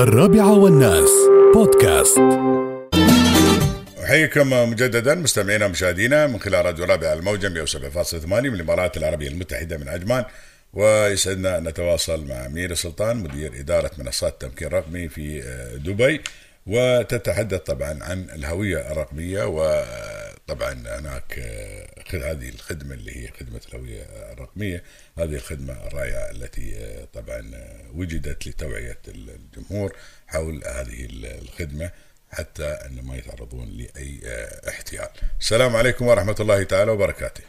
الرابعة والناس. بودكاست. أحييكم مجددا مستمعينا ومشاهدينا من خلال راديو رابع الموجة 107.8 من الإمارات العربية المتحدة من عجمان. ويسعدنا أن نتواصل مع أميرة سلطان مدير إدارة منصات التمكين الرقمي في دبي. وتتحدث طبعا عن الهوية الرقمية وطبعا هناك هذه الخدمة اللي هي خدمة الهوية الرقمية هذه الخدمة الرائعة التي طبعا وجدت لتوعية الجمهور حول هذه الخدمة حتى أن ما يتعرضون لأي احتيال. السلام عليكم ورحمة الله تعالى وبركاته.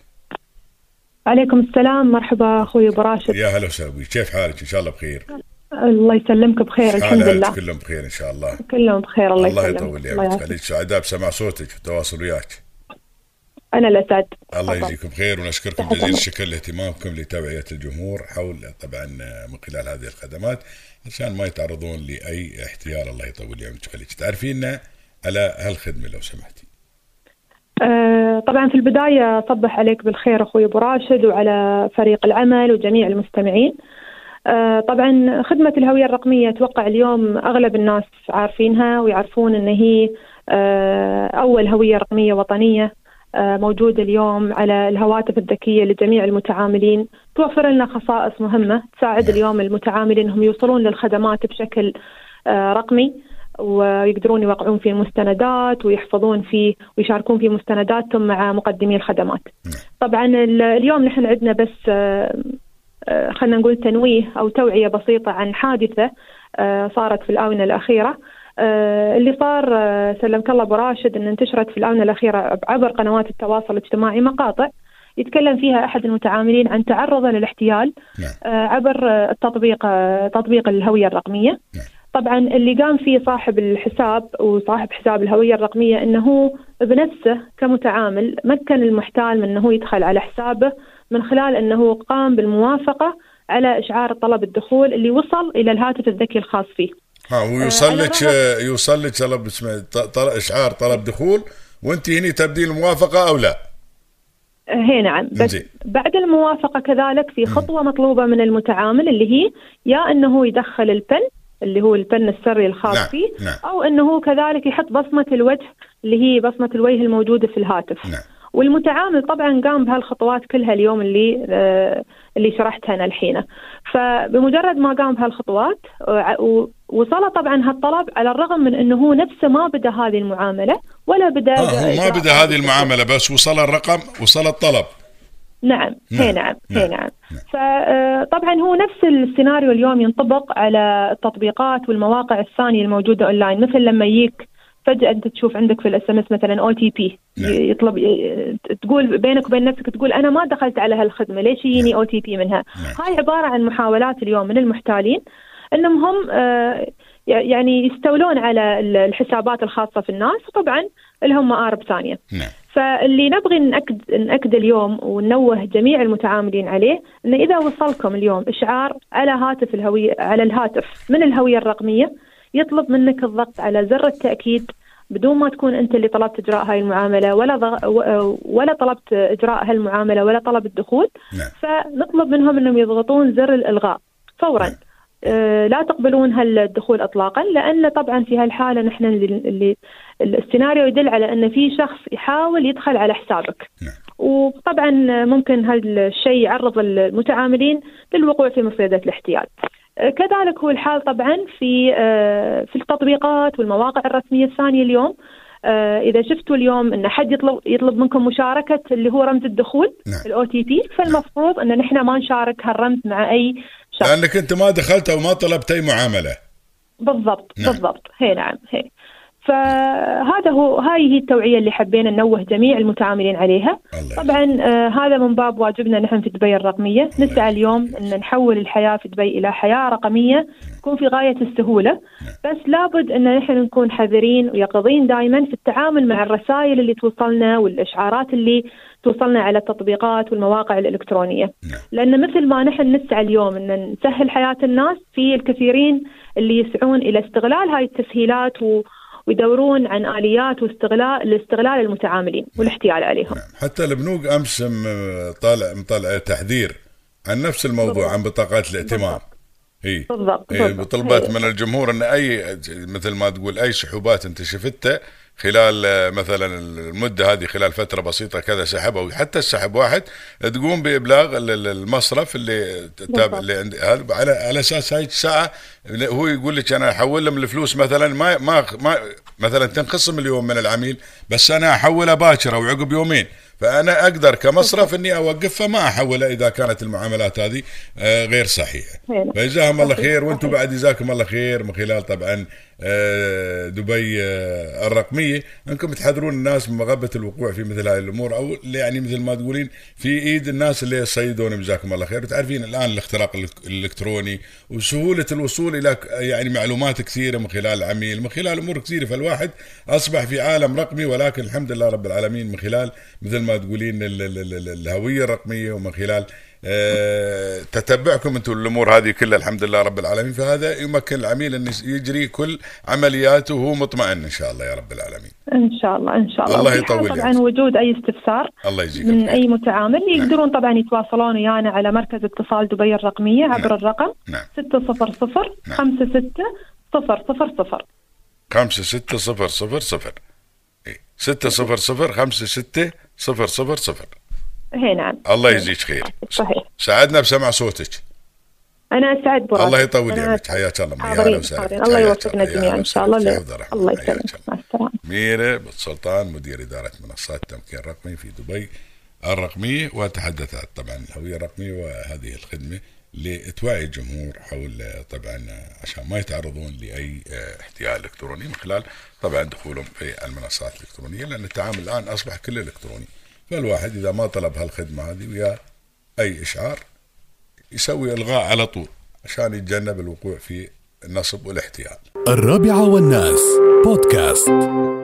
عليكم السلام. مرحبا أخوي أبو راشد. يا هلا وسهلا بك. كيف حالك؟ إن شاء الله بخير. الله يسلمك بخير الحمد لله. كلهم بخير إن شاء الله. كلهم بخير الله, الله يسلمك. يطول لي خليك سعداء بسمع صوتك. والتواصل وياك. أنا الاسعد الله يجزيكم خير ونشكركم جزيل الشكر لاهتمامكم لتوعية الجمهور حول طبعا من خلال هذه الخدمات. عشان ما يتعرضون لأي احتيال الله يطول لي عمرك خليك تعرفينا على هالخدمة لو سمحتي. أه طبعا في البداية صبح عليك بالخير أخوي أبو راشد وعلى فريق العمل وجميع المستمعين. أه طبعا خدمة الهوية الرقمية أتوقع اليوم أغلب الناس عارفينها ويعرفون إن هي أه أول هوية رقمية وطنية. موجودة اليوم على الهواتف الذكية لجميع المتعاملين. توفر لنا خصائص مهمة تساعد اليوم المتعاملين. أنهم يوصلون للخدمات بشكل رقمي ويقدرون يوقعون في المستندات ويحفظون فيه ويشاركون في مستنداتهم مع مقدمي الخدمات. طبعا اليوم نحن عندنا بس خلينا نقول تنويه أو توعية بسيطة عن حادثة صارت في الآونة الأخيرة. اللي صار سلمك الله أبو راشد إن انتشرت في الآونة الأخيرة عبر قنوات التواصل الاجتماعي مقاطع يتكلم فيها أحد المتعاملين عن تعرضه للاحتيال عبر التطبيق تطبيق الهوية الرقمية. طبعا اللي قام فيه صاحب الحساب وصاحب حساب الهوية الرقمية إنه بنفسه كمتعامل مكن المحتال من إنه يدخل على حسابه من خلال إنه قام بالموافقة على إشعار طلب الدخول اللي وصل إلى الهاتف الذكي الخاص فيه. ها ويوصل لك يوصل لك طلب طلب إشعار طلب دخول وأنت هنا تبدين الموافقة أو لا؟ هي نعم بس زي. بعد الموافقة كذلك في خطوة م. مطلوبة من المتعامل اللي هي يا أنه يدخل البن اللي هو البن السري الخاص نعم. فيه نعم. أو أنه كذلك يحط بصمة الوجه اللي هي بصمة الوجه الموجودة في الهاتف نعم. والمتعامل طبعا قام بهالخطوات كلها اليوم اللي آه اللي شرحتها أنا الحين. فبمجرد ما قام بهالخطوات وصل طبعا هالطلب على الرغم من إنه هو نفسه ما بدأ هذه المعاملة ولا بدأ آه هو ما بدأ هذه المعاملة بس وصل الرقم وصل الطلب. نعم هي نعم هي نعم فطبعا هو نفس السيناريو اليوم ينطبق على التطبيقات والمواقع الثانية الموجودة أونلاين. مثل لما يجيك فجأة أنت تشوف عندك في ال SMS مثلا OTP يطلب تقول بينك وبين نفسك تقول أنا ما دخلت على هالخدمة ليش يجيني OTP منها نعم. هاي عبارة عن محاولات اليوم من المحتالين إنهم هم آه يعني يستولون على الحسابات الخاصة في الناس وطبعا لهم مآرب ثانية نعم. فاللي نبغي نأكد نأكد اليوم وننوه جميع المتعاملين عليه ان إذا وصلكم اليوم إشعار على هاتف الهويه على الهاتف من الهوية الرقمية يطلب منك الضغط على زر التأكيد بدون ما تكون أنت اللي طلبت إجراء هاي المعاملة ولا ضغ... ولا طلبت إجراء هالمعاملة ولا طلب الدخول نعم. فنطلب منهم أنهم يضغطون زر الإلغاء فورا نعم. آه لا تقبلون هالدخول اطلاقا لأن طبعا في هالحالة نحن اللي, السيناريو يدل على إن في شخص يحاول يدخل على حسابك نعم. وطبعا ممكن هذا الشيء يعرض المتعاملين للوقوع في مصيدة الاحتيال كذلك هو الحال طبعا في في التطبيقات والمواقع الرسمية الثانية اليوم. إذا شفتوا اليوم إن حد يطلب يطلب منكم مشاركة اللي هو رمز الدخول نعم. ال OTP فالمفروض إن نحن ما نشارك هالرمز مع أي شخص. لأنك أنت ما دخلت أو ما طلبت أي معاملة. بالضبط نعم. بالضبط. هي نعم هي. فهذا هو هاي هي التوعية اللي حبينا ننوه جميع المتعاملين عليها. طبعا آه هذا من باب واجبنا نحن في دبي الرقمية. نسعى اليوم أن نحول الحياة في دبي إلى حياة رقمية تكون في غاية السهولة. بس لابد أن نحن نكون حذرين ويقظين دائما في التعامل مع الرسائل اللي توصلنا والإشعارات اللي توصلنا على التطبيقات والمواقع الإلكترونية. نعم. لأن مثل ما نحن نسعى اليوم أن نسهل حياة الناس في الكثيرين اللي يسعون إلى استغلال هاي التسهيلات و ويدورون عن آليات واستغلال لاستغلال المتعاملين والاحتيال عليهم. نعم. حتى البنوك أمس طالع مطلع تحذير عن نفس الموضوع بالضبط. عن بطاقات الائتمان. اي بالضبط، بالضبط. طلبت هي. من الجمهور أن اي مثل ما تقول أي سحوبات أنت شفتها خلال آه، مثلا المدة هذه خلال فترة بسيطة كذا سحب أو حتى السحب واحد تقوم ال- المصرف اللي تابع بالضبط. اللي على على أساس هاي الساعة هو يقول لك أنا أحول لهم الفلوس مثلا ما ما ما مثلا تنخصم اليوم من العميل بس أنا أحولها باكر أو عقب يومين فأنا أقدر كمصرف إني اوقفها ما أحولها إذا كانت المعاملات هذه آه، غير صحيحة هنا. فجزاهم الله خير صحيح. بعد جزاكم الله خير من خلال طبعا آه، دبي آه، الرقمية إنكم تحذرون الناس من مغبة الوقوع في مثل هذه الأمور أو يعني مثل ما تقولين في إيد الناس اللي يصيدون. جزاكم الله خير. وتعرفين الآن الاختراق الإلكتروني وسهولة الوصول إلى يعني معلومات كثيرة من خلال العميل من خلال أمور كثيرة. فالواحد أصبح في عالم رقمي ولكن الحمد لله رب العالمين من خلال مثل ما تقولين ال- ال- ال- ال- الهوية الرقمية ومن خلال آه، تتبعكم أنتم الأمور هذه كلها الحمد لله رب العالمين. فهذا يمكن العميل أن يجري كل عملياته وهو مطمئن إن شاء الله يا رب العالمين. إن شاء الله إن شاء الله. الله يطول طبعا وجود أي استفسار الله يجيك من أي متعامل. نعم. يقدرون نعم. طبعا يتواصلون ويانا يعني على مركز اتصال دبي الرقمية عبر نعم. الرقم 600 56 000 56 000 600 56 000 هي نعم. الله يجزيك خير. صحيح. سعدنا بسمع صوتك. أنا اسعد براسي الله يطول يعمك حياك الله. يا أهلا وسهلا. الله يوفقنا جميعا إن شاء. الله. الله يسلمك. مع السلامة. ميرة بن سلطان مدير إدارة منصات التمكين الرقمي في دبي. الرقمية وتحدثت طبعا الهوية الرقمية وهذه الخدمة لتوعي الجمهور حول طبعا عشان ما يتعرضون لأي آه، احتيال إلكتروني من خلال طبعا دخولهم في المنصات الإلكترونية لأن التعامل الآن أصبح كله إلكتروني. فالواحد إذا ما طلب هالخدمة هذه ويا أي إشعار يسوي إلغاء على طول عشان يتجنب الوقوع في النصب والاحتيال. الرابعة والناس بودكاست.